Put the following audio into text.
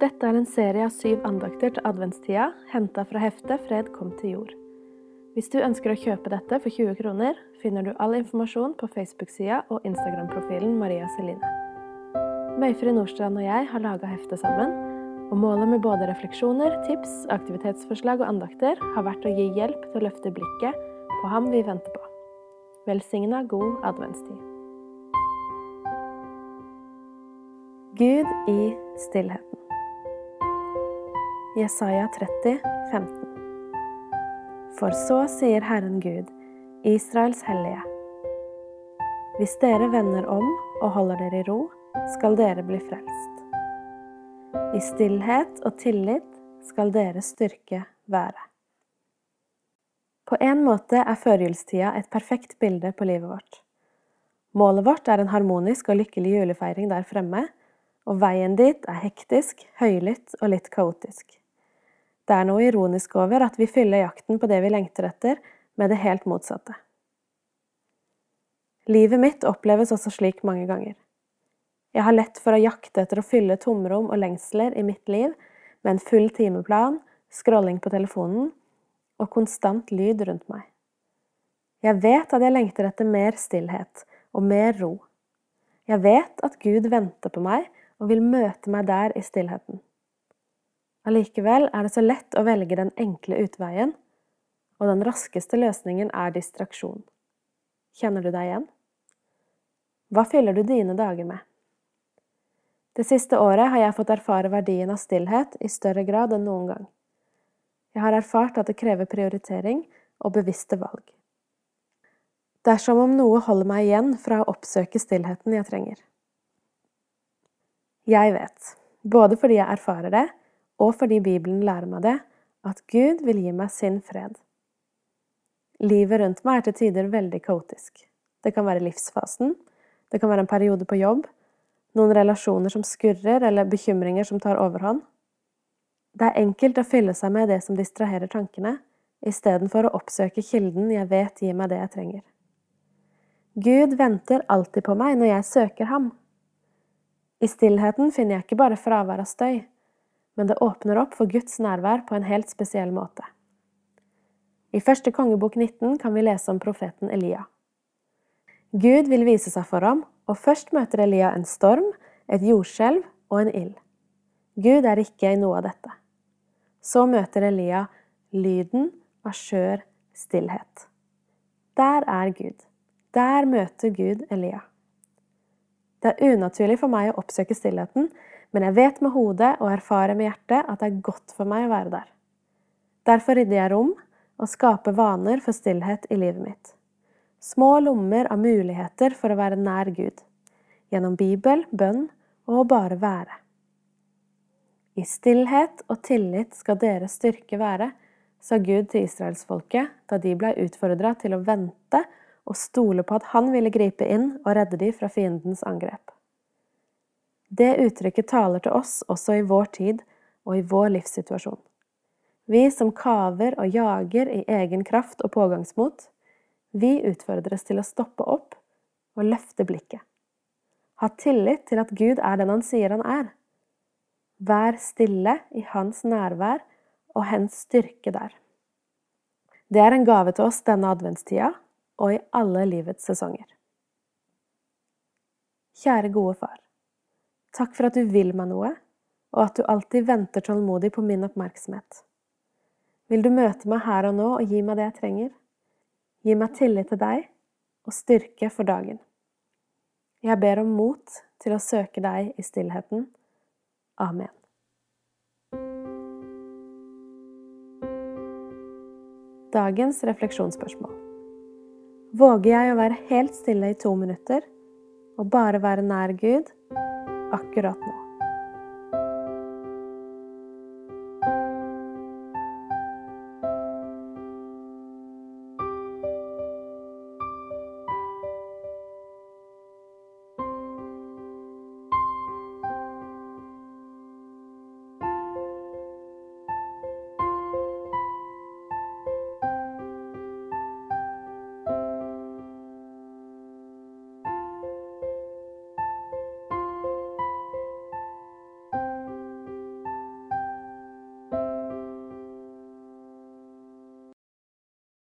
Dette er en serie av syv andakter til adventstida, henta fra heftet 'Fred kom til jord'. Hvis du ønsker å kjøpe dette for 20 kroner, finner du all informasjon på Facebook-sida og Instagram-profilen Maria Celine. Møyfrid Nordstrand og jeg har laga heftet sammen, og målet med både refleksjoner, tips, aktivitetsforslag og andakter har vært å gi hjelp til å løfte blikket på ham vi venter på. Velsigna god adventstid. Gud i stillheten. Jesaja 30, 15. For så sier Herren Gud, Israels hellige. Hvis dere vender om og holder dere i ro, skal dere bli frelst. I stillhet og tillit skal deres styrke være. På en måte er førjulstida et perfekt bilde på livet vårt. Målet vårt er en harmonisk og lykkelig julefeiring der fremme, og veien dit er hektisk, høylytt og litt kaotisk. Det er noe ironisk over at vi fyller jakten på det vi lengter etter, med det helt motsatte. Livet mitt oppleves også slik mange ganger. Jeg har lett for å jakte etter å fylle tomrom og lengsler i mitt liv med en full timeplan, scrolling på telefonen og konstant lyd rundt meg. Jeg vet at jeg lengter etter mer stillhet og mer ro. Jeg vet at Gud venter på meg og vil møte meg der i stillheten. Allikevel er det så lett å velge den enkle utveien, og den raskeste løsningen er distraksjon. Kjenner du deg igjen? Hva fyller du dine dager med? Det siste året har jeg fått erfare verdien av stillhet i større grad enn noen gang. Jeg har erfart at det krever prioritering og bevisste valg. Det er som om noe holder meg igjen fra å oppsøke stillheten jeg trenger. Jeg vet, både fordi jeg erfarer det, og fordi Bibelen lærer meg det, at Gud vil gi meg sin fred. Livet rundt meg er til tider veldig kaotisk. Det kan være livsfasen, det kan være en periode på jobb, noen relasjoner som skurrer, eller bekymringer som tar overhånd. Det er enkelt å fylle seg med det som distraherer tankene, istedenfor å oppsøke kilden jeg vet gir meg det jeg trenger. Gud venter alltid på meg når jeg søker ham. I stillheten finner jeg ikke bare fravær av støy, men det åpner opp for Guds nærvær på en helt spesiell måte. I første kongebok 19 kan vi lese om profeten Elia. Gud vil vise seg for ham, og først møter Elia en storm, et jordskjelv og en ild. Gud er ikke i noe av dette. Så møter Elia lyden av skjør stillhet. Der er Gud. Der møter Gud Elia. Det er unaturlig for meg å oppsøke stillheten, men jeg vet med hodet og erfarer med hjertet at det er godt for meg å være der. Derfor rydder jeg rom og skaper vaner for stillhet i livet mitt. Små lommer av muligheter for å være nær Gud. Gjennom Bibel, bønn og å bare være. I stillhet og tillit skal deres styrke være, sa Gud til israelsfolket da de blei utfordra til å vente og stole på at han ville gripe inn og redde dem fra fiendens angrep. Det uttrykket taler til oss også i vår tid og i vår livssituasjon. Vi som kaver og jager i egen kraft og pågangsmot, vi utfordres til å stoppe opp og løfte blikket. Ha tillit til at Gud er den han sier han er. Vær stille i hans nærvær og hens styrke der. Det er en gave til oss denne adventstida og i alle livets sesonger. Kjære gode far. Takk for at du vil meg noe, og at du alltid venter tålmodig på min oppmerksomhet. Vil du møte meg her og nå og gi meg det jeg trenger? Gi meg tillit til deg og styrke for dagen. Jeg ber om mot til å søke deg i stillheten. Amen. Dagens refleksjonsspørsmål. Våger jeg å være helt stille i to minutter og bare være nær Gud? Akkurat nå.